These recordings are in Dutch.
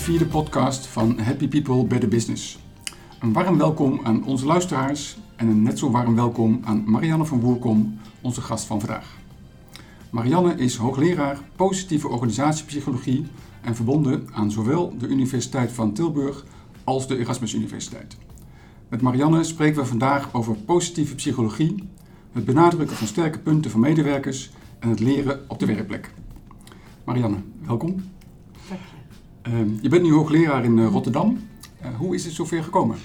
Vierde podcast van Happy People Better Business. Een warm welkom aan onze luisteraars en een net zo warm welkom aan Marianne van Woerkom, onze gast van vandaag. Marianne is hoogleraar positieve organisatiepsychologie en verbonden aan zowel de Universiteit van Tilburg als de Erasmus Universiteit. Met Marianne spreken we vandaag over positieve psychologie, het benadrukken van sterke punten van medewerkers en het leren op de werkplek. Marianne, welkom. Dank je. Bent nu hoogleraar in uh, Rotterdam. Uh, hoe is het zover gekomen?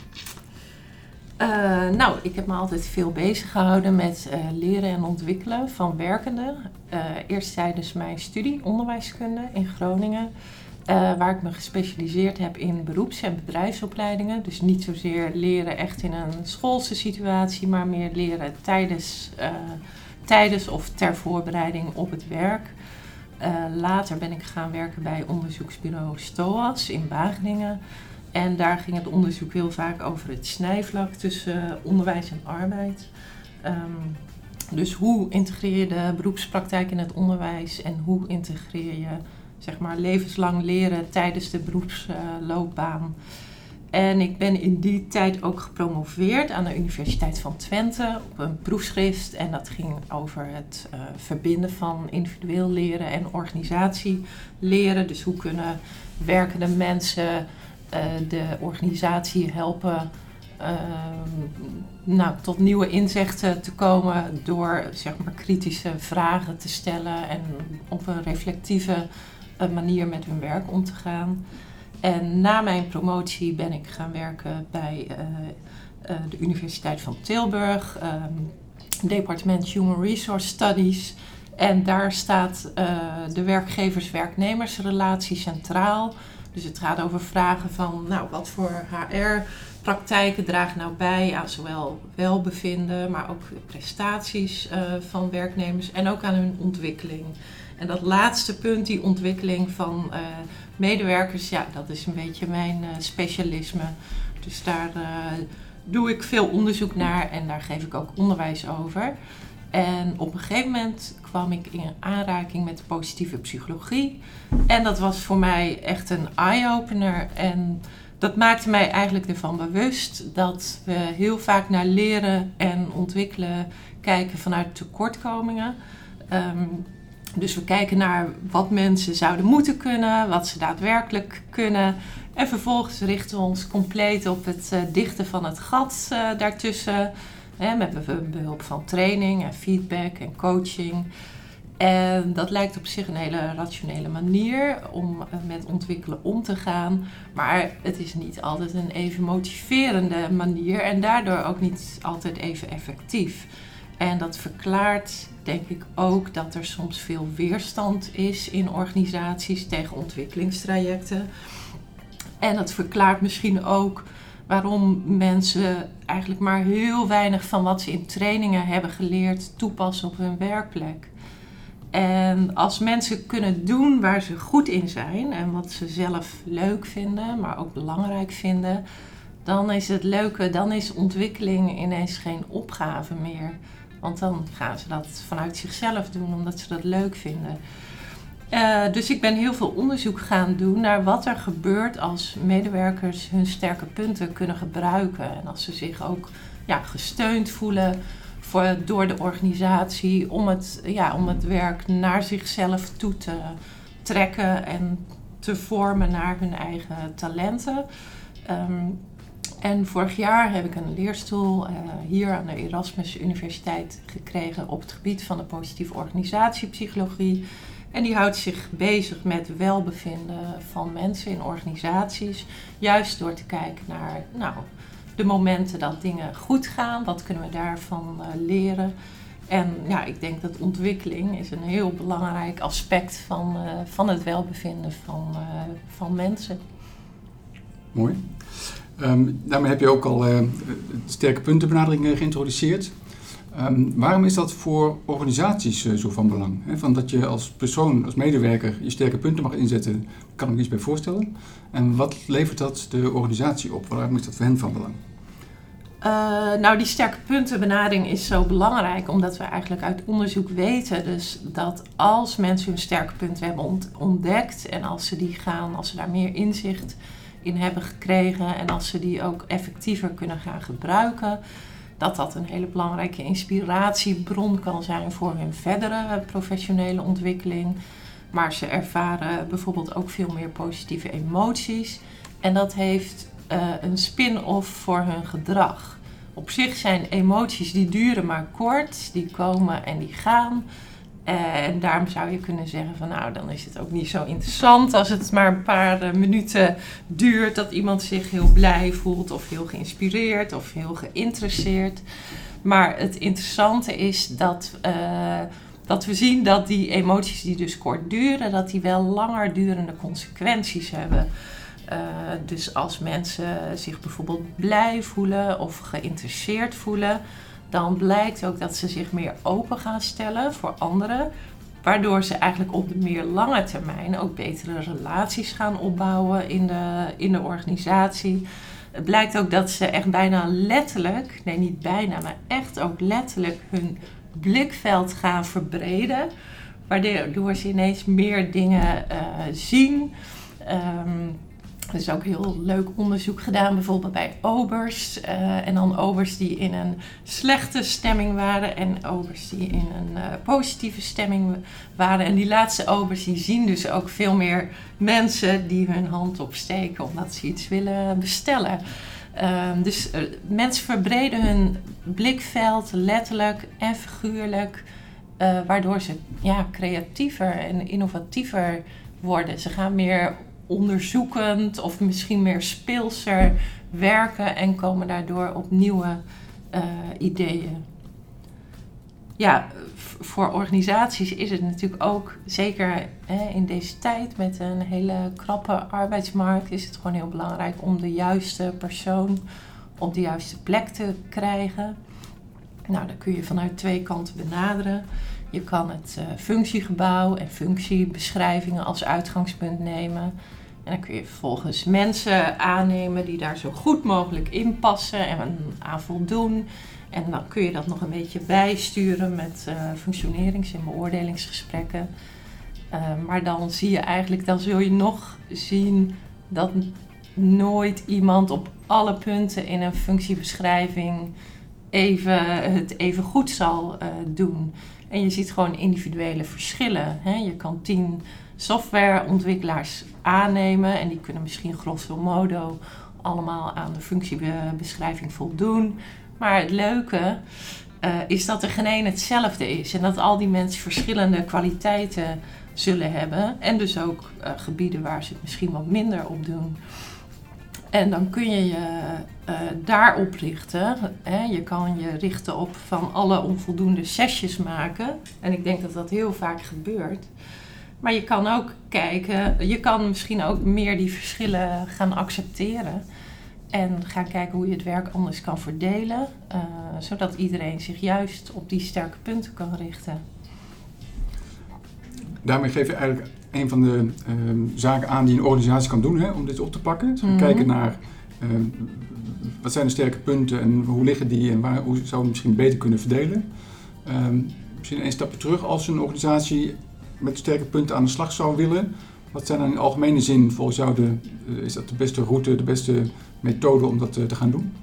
Uh, nou, ik heb me altijd veel bezig gehouden met leren en ontwikkelen van werkenden. eerst tijdens mijn studie onderwijskunde in Groningen. waar ik me gespecialiseerd heb in beroeps- en bedrijfsopleidingen. Dus niet zozeer leren echt in een schoolse situatie, maar meer leren tijdens, tijdens of ter voorbereiding op het werk. Uh, later ben ik gaan werken bij onderzoeksbureau STOAS in Wageningen. En daar ging het onderzoek heel vaak over het snijvlak tussen onderwijs en arbeid. Um, dus hoe integreer je de beroepspraktijk in het onderwijs en hoe integreer je zeg maar, levenslang leren tijdens de beroepsloopbaan? En ik ben in die tijd ook gepromoveerd aan de Universiteit van Twente op een proefschrift. En dat ging over het uh, verbinden van individueel leren en organisatie leren. Dus hoe kunnen werkende mensen uh, de organisatie helpen uh, nou, tot nieuwe inzichten te komen door zeg maar, kritische vragen te stellen en op een reflectieve manier met hun werk om te gaan. En na mijn promotie ben ik gaan werken bij uh, uh, de Universiteit van Tilburg, um, departement Human Resource Studies. En daar staat uh, de werkgevers-werknemersrelatie centraal. Dus het gaat over vragen van, nou, wat voor HR-praktijken dragen nou bij aan zowel welbevinden, maar ook prestaties van werknemers en ook aan hun ontwikkeling. En dat laatste punt, die ontwikkeling van uh, medewerkers, ja, dat is een beetje mijn uh, specialisme. Dus daar uh, doe ik veel onderzoek naar en daar geef ik ook onderwijs over. En op een gegeven moment kwam ik in aanraking met positieve psychologie. En dat was voor mij echt een eye-opener. En dat maakte mij eigenlijk ervan bewust dat we heel vaak naar leren en ontwikkelen kijken vanuit tekortkomingen. Um, dus we kijken naar wat mensen zouden moeten kunnen, wat ze daadwerkelijk kunnen. En vervolgens richten we ons compleet op het uh, dichten van het gat uh, daartussen. Hè, met behulp van training en feedback en coaching. En dat lijkt op zich een hele rationele manier om uh, met ontwikkelen om te gaan. Maar het is niet altijd een even motiverende manier en daardoor ook niet altijd even effectief. En dat verklaart denk ik ook dat er soms veel weerstand is in organisaties tegen ontwikkelingstrajecten. En dat verklaart misschien ook waarom mensen eigenlijk maar heel weinig van wat ze in trainingen hebben geleerd toepassen op hun werkplek. En als mensen kunnen doen waar ze goed in zijn en wat ze zelf leuk vinden, maar ook belangrijk vinden, dan is het leuke, dan is ontwikkeling ineens geen opgave meer. Want dan gaan ze dat vanuit zichzelf doen, omdat ze dat leuk vinden. Uh, dus ik ben heel veel onderzoek gaan doen naar wat er gebeurt als medewerkers hun sterke punten kunnen gebruiken. En als ze zich ook ja, gesteund voelen voor, door de organisatie om het, ja, om het werk naar zichzelf toe te trekken en te vormen naar hun eigen talenten. Um, en vorig jaar heb ik een leerstoel uh, hier aan de Erasmus Universiteit gekregen op het gebied van de positieve organisatiepsychologie. En die houdt zich bezig met welbevinden van mensen in organisaties. Juist door te kijken naar nou, de momenten dat dingen goed gaan. Wat kunnen we daarvan uh, leren? En ja, ik denk dat ontwikkeling is een heel belangrijk aspect van, uh, van het welbevinden van, van mensen. Mooi. Um, daarmee heb je ook al uh, sterke puntenbenadering uh, geïntroduceerd. Um, waarom is dat voor organisaties uh, zo van belang? He, van dat je als persoon, als medewerker, je sterke punten mag inzetten, kan ik me iets bij voorstellen. En wat levert dat de organisatie op? Waarom is dat voor hen van belang? nou, die sterke puntenbenadering is zo belangrijk omdat we eigenlijk uit onderzoek weten dus dat als mensen hun sterke punten hebben ontdekt en als ze die gaan, als ze daar meer inzicht in hebben gekregen en als ze die ook effectiever kunnen gaan gebruiken, dat dat een hele belangrijke inspiratiebron kan zijn voor hun verdere professionele ontwikkeling. Maar ze ervaren bijvoorbeeld ook veel meer positieve emoties. En dat heeft uh, een spin-off voor hun gedrag. Op zich zijn emoties die duren maar kort, die komen en die gaan. En daarom zou je kunnen zeggen van nou, dan is het ook niet zo interessant als het maar een paar eh, minuten duurt dat iemand zich heel blij voelt of heel geïnspireerd of heel geïnteresseerd. Maar het interessante is dat, uh, dat we zien dat die emoties die dus kort duren, dat die wel langer durende consequenties hebben. Uh, dus als mensen zich bijvoorbeeld blij voelen of geïnteresseerd voelen, dan blijkt ook dat ze zich meer open gaan stellen voor anderen. Waardoor ze eigenlijk op de meer lange termijn ook betere relaties gaan opbouwen in de, in de organisatie. Het blijkt ook dat ze echt bijna letterlijk, nee niet bijna, maar echt ook letterlijk hun blikveld gaan verbreden. Waardoor ze ineens meer dingen uh, zien. Um, er is ook heel leuk onderzoek gedaan, bijvoorbeeld bij obers. Uh, en dan obers die in een slechte stemming waren en obers die in een uh, positieve stemming waren. En die laatste obers die zien dus ook veel meer mensen die hun hand opsteken omdat ze iets willen bestellen. Uh, dus uh, mensen verbreden hun blikveld letterlijk en figuurlijk, waardoor ze ja, creatiever en innovatiever worden. Ze gaan meer onderzoekend of misschien meer speelser werken en komen daardoor op nieuwe uh, ideeën. Ja, voor organisaties is het natuurlijk ook, zeker hè, in deze tijd met een hele krappe arbeidsmarkt, is het gewoon heel belangrijk om de juiste persoon op de juiste plek te krijgen. Nou, dat kun je vanuit twee kanten benaderen. Je kan het uh, functiegebouw en functiebeschrijvingen als uitgangspunt nemen. En dan kun je vervolgens mensen aannemen die daar zo goed mogelijk in passen en aan voldoen. En dan kun je dat nog een beetje bijsturen met uh, functionerings- en beoordelingsgesprekken. Uh, maar dan zie je eigenlijk, dan zul je nog zien dat nooit iemand op alle punten in een functiebeschrijving even, het even goed zal uh, doen. En je ziet gewoon individuele verschillen. Hè? Je kan tien softwareontwikkelaars aannemen en die kunnen misschien grosso modo allemaal aan de functiebeschrijving voldoen. Maar het leuke uh, is dat er geen één hetzelfde is en dat al die mensen verschillende kwaliteiten zullen hebben en dus ook uh, gebieden waar ze het misschien wat minder op doen. En dan kun je je uh, daarop richten. Hè. Je kan je richten op van alle onvoldoende sessies maken. En ik denk dat dat heel vaak gebeurt. Maar je kan ook kijken, je kan misschien ook meer die verschillen gaan accepteren. En gaan kijken hoe je het werk anders kan verdelen. Uh, zodat iedereen zich juist op die sterke punten kan richten. Daarmee geef je eigenlijk een van de uh, zaken aan die een organisatie kan doen hè, om dit op te pakken. Dus mm -hmm. kijken naar uh, wat zijn de sterke punten en hoe liggen die en waar, hoe zou je misschien beter kunnen verdelen. Ehm, misschien een stapje terug als een organisatie met sterke punten aan de slag zou willen. Wat zijn dan in algemene zin volgens jou de, eh, is dat de beste route, de beste methode om dat te, te gaan doen?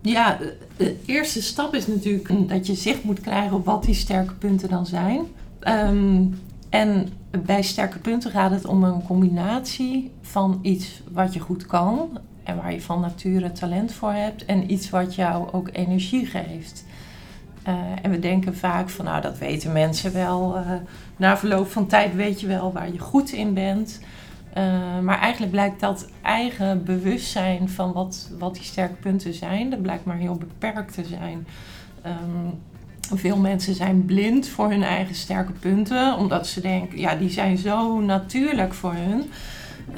Ja, de eerste stap is natuurlijk dat je zicht moet krijgen op wat die sterke punten dan zijn. Um, en bij sterke punten gaat het om een combinatie van iets wat je goed kan en waar je van nature talent voor hebt en iets wat jou ook energie geeft. Uh, en we denken vaak van, nou, dat weten mensen wel. Uh, na verloop van tijd weet je wel waar je goed in bent. Uh, maar eigenlijk blijkt dat eigen bewustzijn van wat, wat die sterke punten zijn, dat blijkt maar heel beperkt te zijn. Um, veel mensen zijn blind voor hun eigen sterke punten, omdat ze denken, ja, die zijn zo natuurlijk voor hun.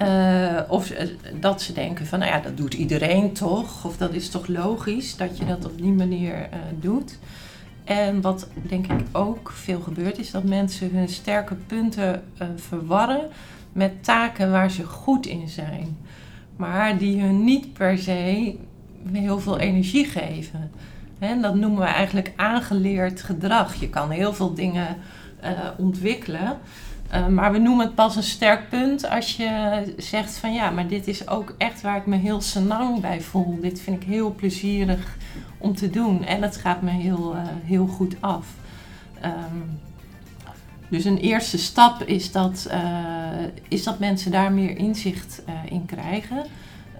Uh, of dat ze denken van, nou ja, dat doet iedereen toch? Of dat is toch logisch dat je dat op die manier doet? En wat denk ik ook veel gebeurt, is dat mensen hun sterke punten uh, verwarren met taken waar ze goed in zijn. Maar die hun niet per se heel veel energie geven. En dat noemen we eigenlijk aangeleerd gedrag. Je kan heel veel dingen uh, ontwikkelen. Uh, maar we noemen het pas een sterk punt als je zegt van ja, maar dit is ook echt waar ik me heel senang bij voel. Dit vind ik heel plezierig om te doen en het gaat me heel, uh, heel goed af. Um, dus een eerste stap is dat, uh, is dat mensen daar meer inzicht in krijgen.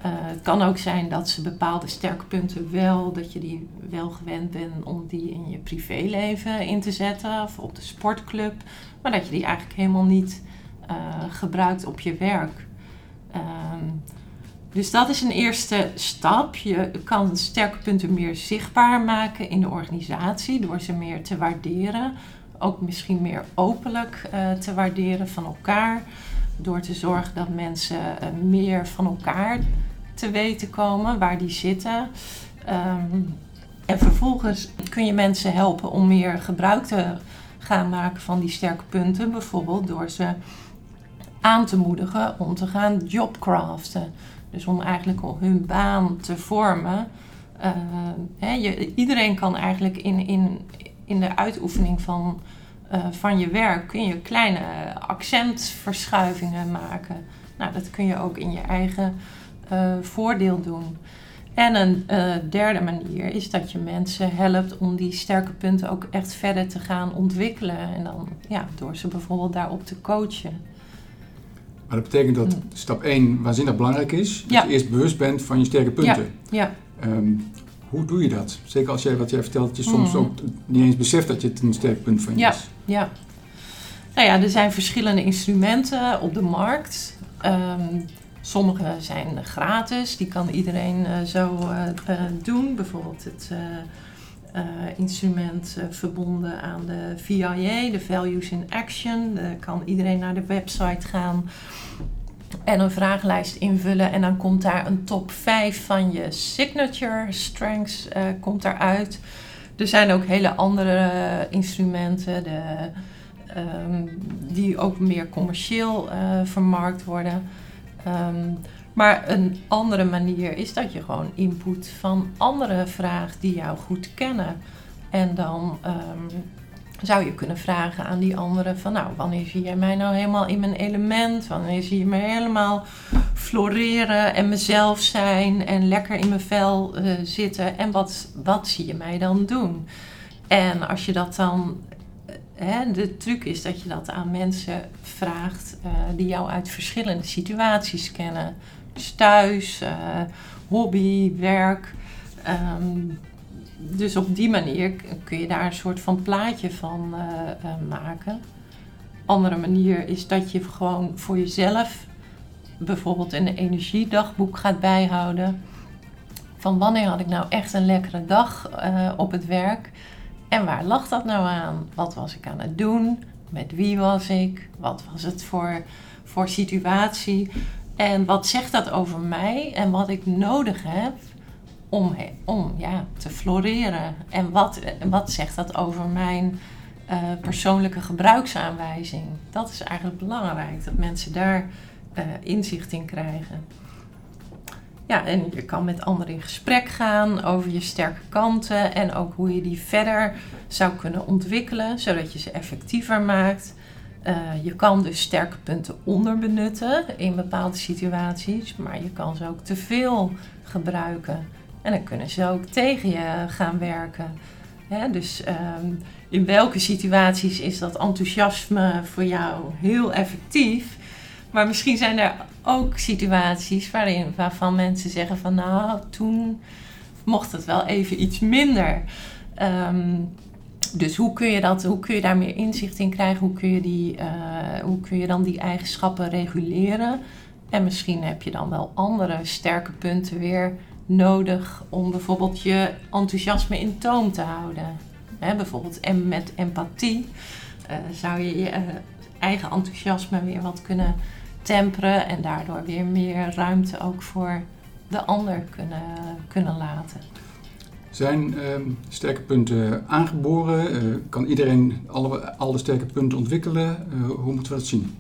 het kan ook zijn dat ze bepaalde sterke punten wel, dat je die wel gewend bent om die in je privéleven in te zetten of op de sportclub maar dat je die eigenlijk helemaal niet gebruikt op je werk. Um, dus dat is een eerste stap. Je kan sterke punten meer zichtbaar maken in de organisatie door ze meer te waarderen. Ook misschien meer openlijk uh, te waarderen van elkaar. Door te zorgen dat mensen uh, meer van elkaar te weten komen, waar die zitten. Um, en vervolgens kun je mensen helpen om meer gebruik te gaan maken van die sterke punten. Bijvoorbeeld door ze aan te moedigen om te gaan jobcraften. Dus om eigenlijk hun baan te vormen. Uh, hè, je, iedereen kan eigenlijk in, in, in de uitoefening van, uh, van je werk kun je kleine accentverschuivingen maken. Nou, dat kun je ook in je eigen uh, voordeel doen. En een derde manier is dat je mensen helpt om die sterke punten ook echt verder te gaan ontwikkelen. En dan ja, door ze bijvoorbeeld daarop te coachen. Maar dat betekent dat mm. stap 1 waanzinnig belangrijk is. Dat ja. je eerst bewust bent van je sterke punten. Ja. ja. Um, hoe doe je dat? Zeker als jij wat jij vertelt, dat je soms mm. ook niet eens beseft dat je het een sterk punt van je ja. is. Ja. Nou ja, er zijn verschillende instrumenten op de markt. Um, Sommige zijn gratis, die kan iedereen uh, zo uh, uh, doen. Bijvoorbeeld het instrument verbonden aan de VIA, de Values in Action. Daar kan iedereen naar de website gaan en een vragenlijst invullen. En dan komt daar een top 5 van je signature strengths komt daaruit. Er zijn ook hele andere instrumenten de, um, die ook meer commercieel vermarkt worden. Um, maar een andere manier is dat je gewoon input van andere vraagt die jou goed kennen. En dan um, zou je kunnen vragen aan die anderen van nou, wanneer zie jij mij nou helemaal in mijn element? Wanneer zie je me helemaal floreren en mezelf zijn en lekker in mijn vel uh, zitten? En wat, wat zie je mij dan doen? En als je dat dan Hè, de truc is dat je dat aan mensen vraagt uh, die jou uit verschillende situaties kennen. Thuis, uh, hobby, werk. Um, dus op die manier kun je daar een soort van plaatje van uh, maken. Andere manier is dat je gewoon voor jezelf bijvoorbeeld een energiedagboek gaat bijhouden. Van wanneer had ik nou echt een lekkere dag op het werk? En waar lag dat nou aan? Wat was ik aan het doen? Met wie was ik? Wat was het voor, voor situatie? En wat zegt dat over mij en wat ik nodig heb om, om ja, te floreren? En wat, wat zegt dat over mijn uh, persoonlijke gebruiksaanwijzing? Dat is eigenlijk belangrijk, dat mensen daar uh, inzicht in krijgen. Ja, en je kan met anderen in gesprek gaan over je sterke kanten en ook hoe je die verder zou kunnen ontwikkelen, zodat je ze effectiever maakt. Uh, je kan dus sterke punten onderbenutten in bepaalde situaties, maar je kan ze ook te veel gebruiken. En dan kunnen ze ook tegen je gaan werken. Dus um, in welke situaties is dat enthousiasme voor jou heel effectief? Maar misschien zijn er ook situaties waarin, waarvan mensen zeggen van nou, toen mocht het wel even iets minder. Um, dus hoe kun je dat, hoe kun je daar meer inzicht in krijgen? Hoe kun je, die, uh, hoe kun je dan die eigenschappen reguleren? En misschien heb je dan wel andere sterke punten weer nodig om bijvoorbeeld je enthousiasme in toom te houden. Hè, bijvoorbeeld en met empathie uh, zou je je uh, eigen enthousiasme weer wat kunnen temperen en daardoor weer meer ruimte ook voor de ander kunnen, kunnen laten. Zijn uh, sterke punten aangeboren? Uh, kan iedereen alle, alle sterke punten ontwikkelen? Uh, hoe moeten we dat zien?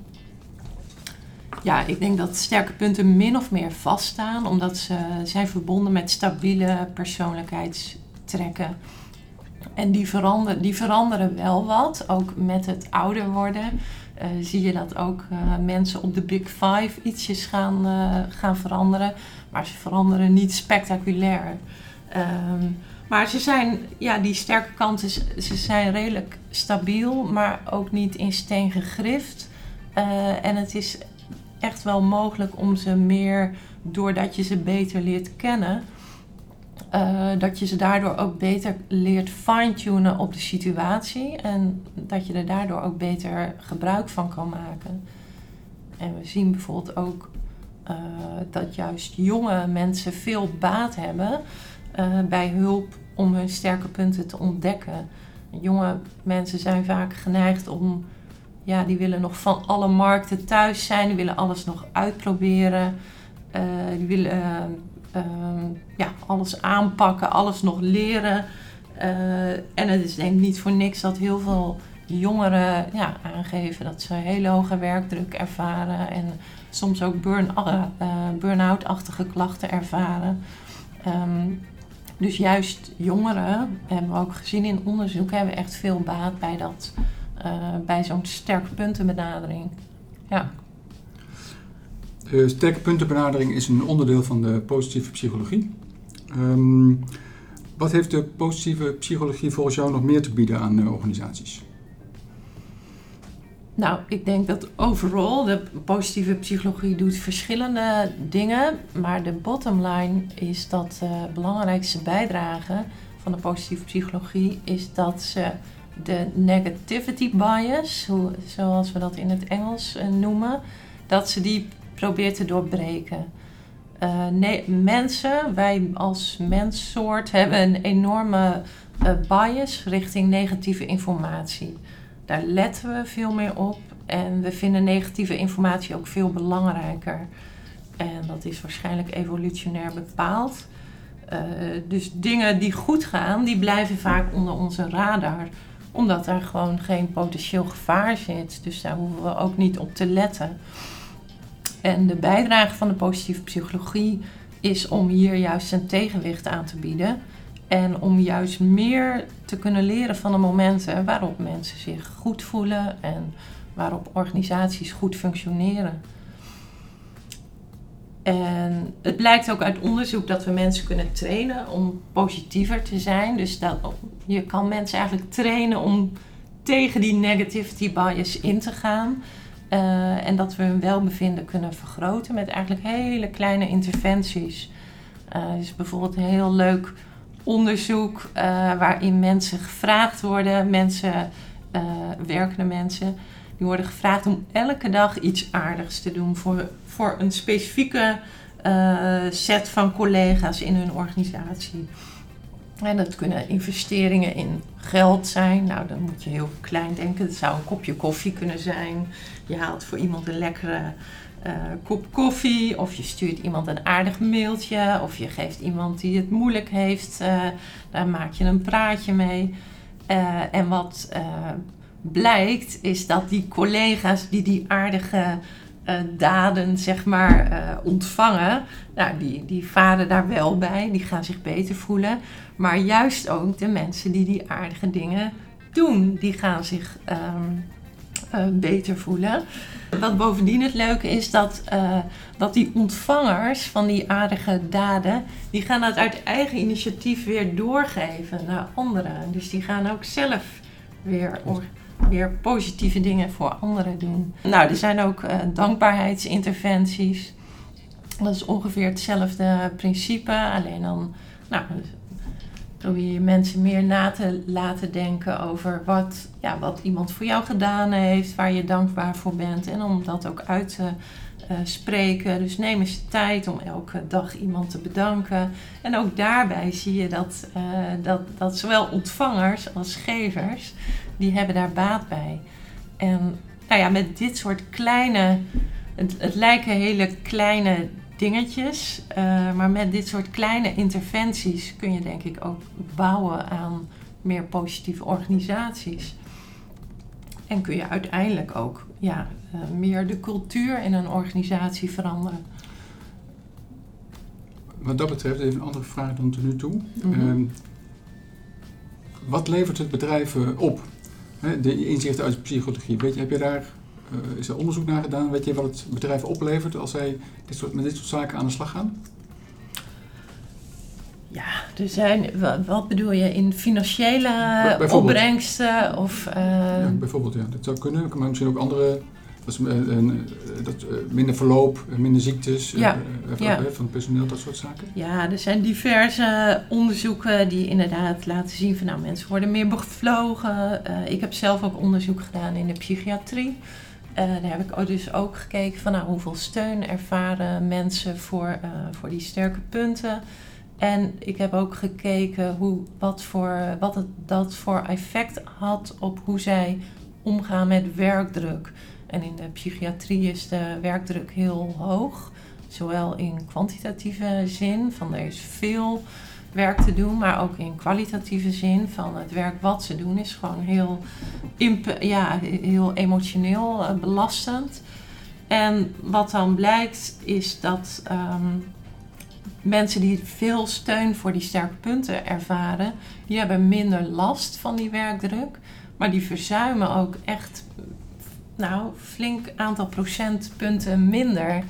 Ja, ik denk dat sterke punten min of meer vaststaan, omdat ze zijn verbonden met stabiele persoonlijkheidstrekken. En die veranderen, die veranderen wel wat, ook met het ouder worden. Uh, zie je dat ook mensen op de Big Five ietsjes gaan, gaan veranderen. Maar ze veranderen niet spectaculair. Um, maar ze zijn, ja, die sterke kanten, ze zijn redelijk stabiel, maar ook niet in steen gegrift. en het is echt wel mogelijk om ze meer, doordat je ze beter leert kennen, uh, dat je ze daardoor ook beter leert fine-tunen op de situatie en dat je er daardoor ook beter gebruik van kan maken. En we zien bijvoorbeeld ook uh, dat juist jonge mensen veel baat hebben uh, bij hulp om hun sterke punten te ontdekken. Jonge mensen zijn vaak geneigd om, ja, die willen nog van alle markten thuis zijn, die willen alles nog uitproberen, die willen Ehm, ja, alles aanpakken, alles nog leren. En het is denk ik niet voor niks dat heel veel jongeren ja, aangeven dat ze hele hoge werkdruk ervaren en soms ook eh, burn-out-achtige klachten ervaren. Um, dus juist jongeren, hebben we ook gezien in onderzoek, hebben echt veel baat bij, dat, uh, bij zo'n sterke puntenbenadering. Ja. De sterke puntenbenadering is een onderdeel van de positieve psychologie. Um, wat heeft de positieve psychologie volgens jou nog meer te bieden aan uh, organisaties? Nou, ik denk dat overal de positieve psychologie doet verschillende dingen. Maar de bottom line is dat de belangrijkste bijdrage van de positieve psychologie is dat ze de negativity bias, zoals we dat in het Engels uh, noemen, dat ze die probeert te doorbreken. Uh, nee, mensen, wij als menssoort hebben een enorme bias richting negatieve informatie. Daar letten we veel meer op en we vinden negatieve informatie ook veel belangrijker. En dat is waarschijnlijk evolutionair bepaald. Uh, dus dingen die goed gaan, die blijven vaak onder onze radar. Omdat er gewoon geen potentieel gevaar zit. Dus daar hoeven we ook niet op te letten. En de bijdrage van de positieve psychologie is om hier juist een tegenwicht aan te bieden. En om juist meer te kunnen leren van de momenten waarop mensen zich goed voelen en waarop organisaties goed functioneren. En het blijkt ook uit onderzoek dat we mensen kunnen trainen om positiever te zijn. Dus dat, je kan mensen eigenlijk trainen om tegen die negativity bias in te gaan. Uh, en dat we hun welbevinden kunnen vergroten met eigenlijk hele kleine interventies. Uh, is bijvoorbeeld heel leuk onderzoek uh, waarin mensen gevraagd worden, mensen, werkende mensen, die worden gevraagd om elke dag iets aardigs te doen voor, voor een specifieke set van collega's in hun organisatie. En dat kunnen investeringen in geld zijn. Nou, dan moet je heel klein denken. Het zou een kopje koffie kunnen zijn. Je haalt voor iemand een lekkere uh, kop koffie. Of je stuurt iemand een aardig mailtje. Of je geeft iemand die het moeilijk heeft. Uh, daar maak je een praatje mee. Uh, en wat blijkt is dat die collega's die die aardige daden zeg maar ontvangen. Nou, die, die varen daar wel bij. Die gaan zich beter voelen. Maar juist ook de mensen die die aardige dingen doen, die gaan zich um, uh, beter voelen. Wat bovendien het leuke is, dat, uh, dat die ontvangers van die aardige daden, die gaan dat uit eigen initiatief weer doorgeven naar anderen. Dus die gaan ook zelf weer, weer positieve dingen voor anderen doen. Nou, er zijn ook uh, dankbaarheidsinterventies. Dat is ongeveer hetzelfde principe, alleen dan nou, Probeer je mensen meer na te laten denken over wat, ja, wat iemand voor jou gedaan heeft, waar je dankbaar voor bent. En om dat ook uit te uh, spreken. Dus neem eens de tijd om elke dag iemand te bedanken. En ook daarbij zie je dat, uh, dat, dat zowel ontvangers als gevers, die hebben daar baat bij. En nou ja, met dit soort kleine, het, het lijken hele kleine dingetjes. Uh, maar met dit soort kleine interventies kun je denk ik ook bouwen aan meer positieve organisaties. En kun je uiteindelijk ook ja, uh, meer de cultuur in een organisatie veranderen. Wat dat betreft, even een andere vraag dan tot nu toe. Mm -hmm. wat levert het bedrijf op? de inzichten uit de psychologie. Weet je, heb je daar, is er onderzoek naar gedaan? Weet je wat het bedrijf oplevert als zij dit soort, met dit soort zaken aan de slag gaan? Ja, er zijn, wat bedoel je, in financiële opbrengsten? Of, uh... ja, bijvoorbeeld, ja. Dat zou kunnen, maar misschien ook andere dat, is, dat, minder verloop, minder ziektes ja. ja. van het personeel, dat soort zaken? Ja, er zijn diverse onderzoeken die inderdaad laten zien van nou, mensen worden meer bevlogen. Uh, ik heb zelf ook onderzoek gedaan in de psychiatrie. Uh, daar heb ik dus ook gekeken van nou, hoeveel steun ervaren mensen voor, uh, voor die sterke punten. En ik heb ook gekeken hoe, wat, voor, wat het, dat voor effect had op hoe zij omgaan met werkdruk. En in de psychiatrie is de werkdruk heel hoog. Zowel in kwantitatieve zin, van er is veel werk te doen, maar ook in kwalitatieve zin van het werk wat ze doen is gewoon heel, ja, heel emotioneel uh, belastend. En wat dan blijkt is dat um, mensen die veel steun voor die sterke punten ervaren, die hebben minder last van die werkdruk, maar die verzuimen ook echt nou, flink aantal procentpunten minder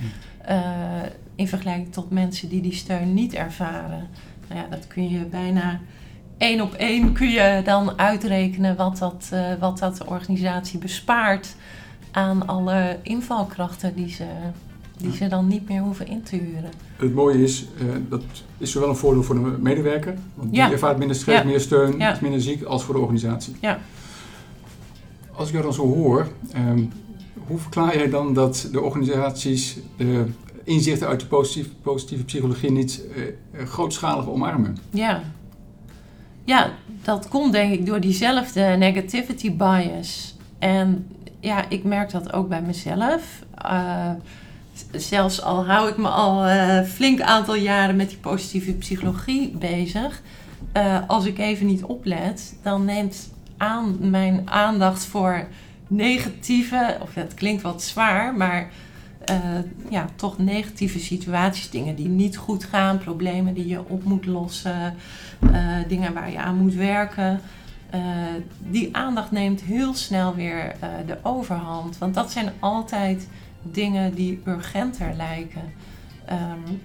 uh, in vergelijking tot mensen die die steun niet ervaren. Nou ja, dat kun je bijna één op één kun je dan uitrekenen wat dat, uh, wat dat de organisatie bespaart aan alle invalkrachten die ze, die ze dan niet meer hoeven in te huren. Het mooie is, uh, dat is zowel een voordeel voor de medewerker, want die ervaart minder stress, meer steun, is minder ziek, als voor de organisatie. Ja. Als ik jou dan zo hoor, um, hoe verklaar jij dan dat de organisaties de inzichten uit de positieve, positieve psychologie niet uh, grootschalig omarmen? Ja. ja, dat komt denk ik door diezelfde negativity bias. En ja, ik merk dat ook bij mezelf. Uh, zelfs al hou ik me al uh, flink aantal jaren met die positieve psychologie bezig. als ik even niet oplet, dan neemt aan, mijn aandacht voor negatieve, of het klinkt wat zwaar, maar uh, ja, toch negatieve situaties, dingen die niet goed gaan, problemen die je op moet lossen, uh, dingen waar je aan moet werken. Uh, die aandacht neemt heel snel weer de overhand. Want dat zijn altijd dingen die urgenter lijken. Um,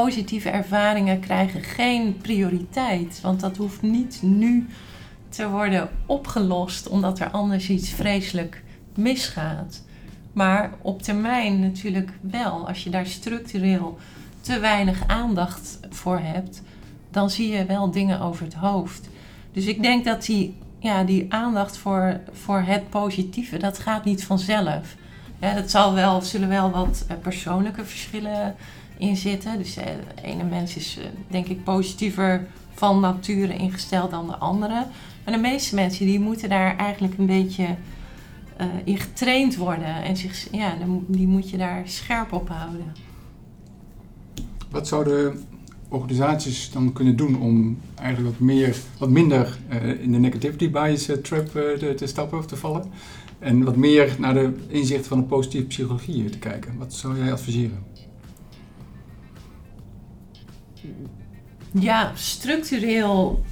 positieve ervaringen krijgen geen prioriteit, want dat hoeft niet nu te worden opgelost omdat er anders iets vreselijk misgaat. Maar op termijn natuurlijk wel. Als je daar structureel te weinig aandacht voor hebt, dan zie je wel dingen over het hoofd. Dus ik denk dat die, ja, die aandacht voor, voor het positieve, dat gaat niet vanzelf. Ja, dat zal wel, zullen wel wat eh, persoonlijke verschillen in zitten. Dus eh, de ene mens is eh, denk ik positiever van nature ingesteld dan de andere. Maar de meeste mensen die moeten daar eigenlijk een beetje uh, in getraind worden. En zich, ja, die moet je daar scherp op houden. Wat zouden organisaties dan kunnen doen om eigenlijk wat, meer, wat minder uh, in de negativity bias uh, trap te, te, stappen of te vallen? En wat meer naar de inzicht van de positieve psychologie te kijken. Wat zou jij adviseren? Ja, structureel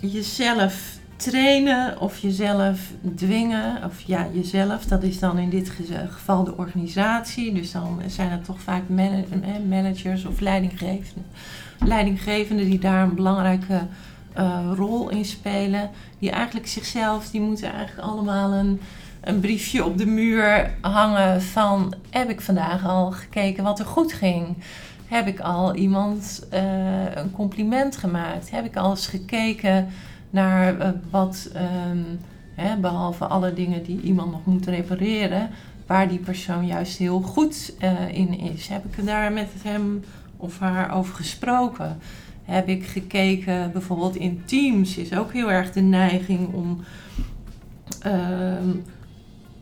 jezelf trainen of jezelf dwingen, of ja, jezelf, dat is dan in dit geval de organisatie. Dus dan zijn het toch vaak managers of leidinggevenden, leidinggevenden die daar een belangrijke uh, rol in spelen. Die eigenlijk zichzelf, die moeten eigenlijk allemaal een, een briefje op de muur hangen van heb ik vandaag al gekeken wat er goed ging. Heb ik al iemand uh, een compliment gemaakt? Heb ik al eens gekeken naar uh, wat, um, hè, behalve alle dingen die iemand nog moet repareren, waar die persoon juist heel goed uh, in is? Heb ik daar met hem of haar over gesproken? Heb ik gekeken, bijvoorbeeld in Teams is ook heel erg de neiging om. Um,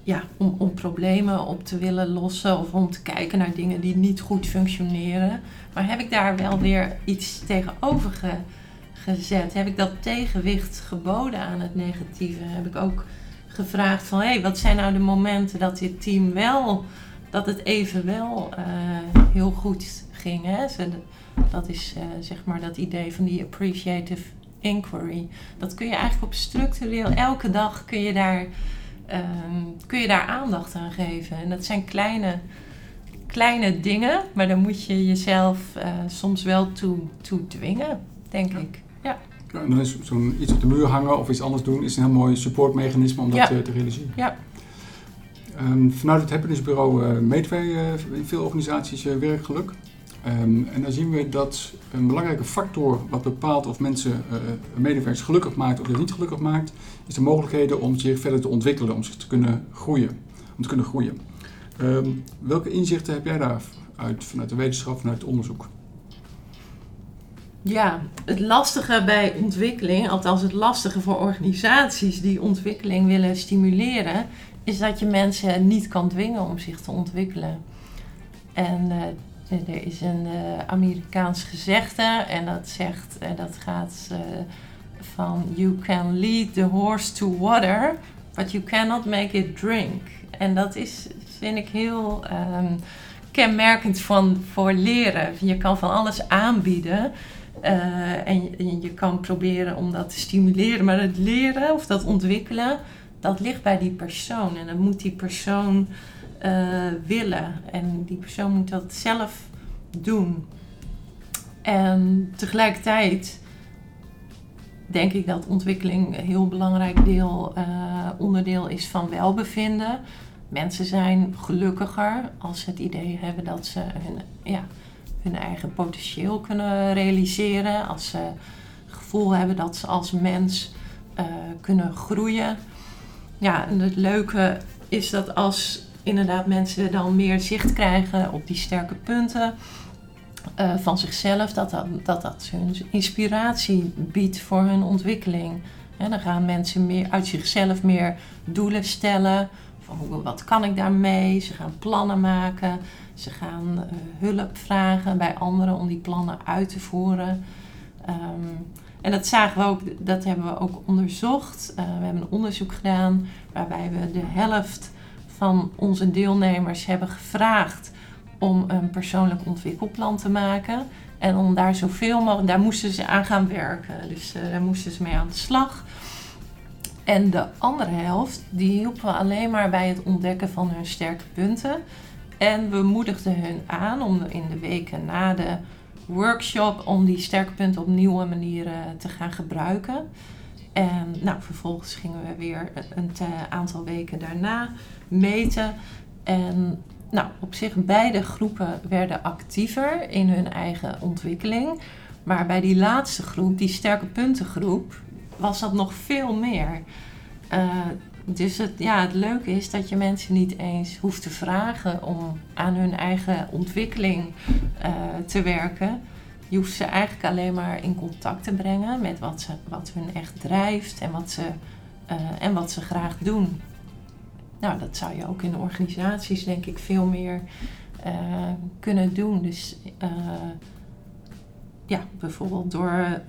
ja, om, om problemen op te willen lossen of om te kijken naar dingen die niet goed functioneren. Maar heb ik daar wel weer iets tegenover gezet? Heb ik dat tegenwicht geboden aan het negatieve? Heb ik ook gevraagd van... hé, hey, wat zijn nou de momenten dat dit team wel... dat het even wel eh, heel goed ging. Hè? dat is uh, zeg maar dat idee van die appreciative inquiry. Dat kun je eigenlijk op structureel... elke dag kun je daar, ehm, kun je daar aandacht aan geven. En dat zijn kleine kleine dingen, maar dan moet je jezelf uh, soms wel toe, toe dwingen, denk ik. Ja. en dan is zo'n iets op de muur hangen of iets anders doen, is een heel mooi supportmechanisme om dat ja. te realiseren. Ja. Um, vanuit het Happiness Bureau uh, meten wij uh, in veel organisaties werkgeluk. Um, en dan zien we dat een belangrijke factor wat bepaalt of mensen medewerkers gelukkig maakt of niet gelukkig maakt, is de mogelijkheden om zich verder te ontwikkelen, om zich te kunnen groeien. Om te kunnen groeien. Um, welke inzichten heb jij daar uit, vanuit de wetenschap, vanuit het onderzoek? Ja, het lastige bij ontwikkeling, althans het lastige voor organisaties die ontwikkeling willen stimuleren, is dat je mensen niet kan dwingen om zich te ontwikkelen. En uh, er is een uh, Amerikaans gezegde en dat zegt, en dat gaat van you can lead the horse to water, but you cannot make it drink. En dat is vind ik heel um, kenmerkend van, voor leren. Je kan van alles aanbieden. Uh, en je, kan proberen om dat te stimuleren. Maar het leren of dat ontwikkelen, dat ligt bij die persoon. En dan moet die persoon uh, willen. En die persoon moet dat zelf doen. En tegelijkertijd denk ik dat ontwikkeling een heel belangrijk deel, uh, onderdeel is van welbevinden mensen zijn gelukkiger als ze het idee hebben dat ze hun, ja, hun eigen potentieel kunnen realiseren. Als ze het gevoel hebben dat ze als mens uh, kunnen groeien. Ja, en het leuke is dat als inderdaad mensen dan meer zicht krijgen op die sterke punten uh, van zichzelf, dat dat, dat hun inspiratie biedt voor hun ontwikkeling. Dan gaan mensen meer uit zichzelf meer doelen stellen wat kan ik daarmee? Ze gaan plannen maken. Ze gaan uh, hulp vragen bij anderen om die plannen uit te voeren. Um, en dat zagen we ook, dat hebben we ook onderzocht. Uh, we hebben een onderzoek gedaan waarbij we de helft van onze deelnemers hebben gevraagd om een persoonlijk ontwikkelplan te maken. En om daar zoveel mogelijk, daar moesten ze aan gaan werken. Dus uh, daar moesten ze mee aan de slag. En de andere helft, die hielpen we alleen maar bij het ontdekken van hun sterke punten. En we moedigden hun aan om in de weken na de workshop om die sterke punten op nieuwe manieren te gaan gebruiken. En nou, vervolgens gingen we weer een aantal weken daarna meten. En nou, op zich beide groepen werden actiever in hun eigen ontwikkeling. Maar bij die laatste groep, die sterke puntengroep, was dat nog veel meer. Uh, dus het, ja, het leuke is dat je mensen niet eens hoeft te vragen om aan hun eigen ontwikkeling uh, te werken. Je hoeft ze eigenlijk alleen maar in contact te brengen met wat, ze, wat hun echt drijft en wat, ze, uh, en wat ze graag doen. Nou, dat zou je ook in organisaties denk ik veel meer kunnen doen. Dus ja, bijvoorbeeld door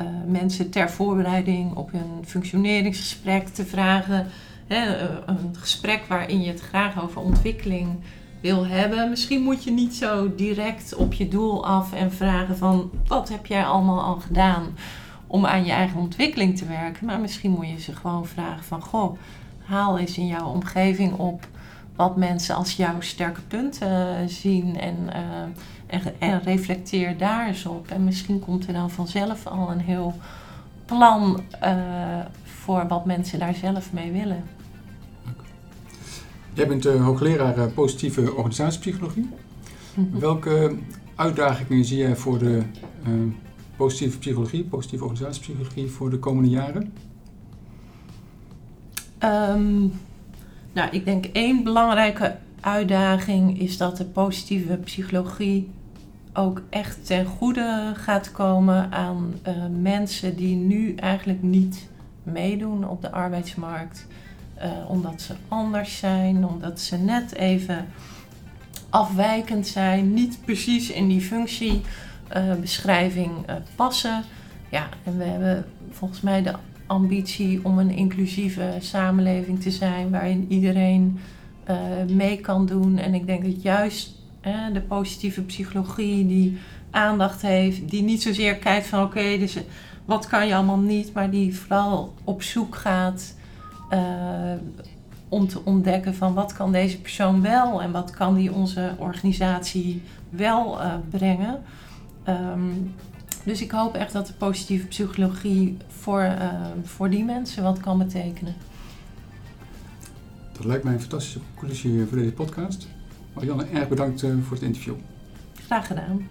uh, mensen ter voorbereiding op hun functioneringsgesprek te vragen. Hè, eh, een gesprek waarin je het graag over ontwikkeling wil hebben. Misschien moet je niet zo direct op je doel af en vragen van wat heb jij allemaal al gedaan om aan je eigen ontwikkeling te werken. Maar misschien moet je ze gewoon vragen van goh, haal eens in jouw omgeving op wat mensen als jouw sterke punten zien en en, en, reflecteer daar eens op. En misschien komt er dan vanzelf al een heel plan uh, voor wat mensen daar zelf mee willen. Jij bent uh, hoogleraar uh, positieve organisatiepsychologie. Mm-hmm. Welke uitdagingen zie jij voor de positieve psychologie, positieve organisatiepsychologie voor de komende jaren? Um, nou, ik denk één belangrijke uitdaging is dat de positieve psychologie ook echt ten goede gaat komen aan uh, mensen die nu eigenlijk niet meedoen op de arbeidsmarkt. Uh, omdat ze anders zijn, omdat ze net even afwijkend zijn, niet precies in die functiebeschrijving uh, passen. Ja, en we hebben volgens mij de ambitie om een inclusieve samenleving te zijn waarin iedereen mee kan doen. En ik denk dat juist de positieve psychologie die aandacht heeft, die niet zozeer kijkt van oké, dus wat kan je allemaal niet, maar die vooral op zoek gaat uh, om te ontdekken van wat kan deze persoon wel en wat kan die onze organisatie wel uh, brengen. Um, dus ik hoop echt dat de positieve psychologie voor, voor die mensen wat kan betekenen. Dat lijkt mij een fantastische conclusie voor deze podcast. Marianne, erg bedankt voor het interview. Graag gedaan.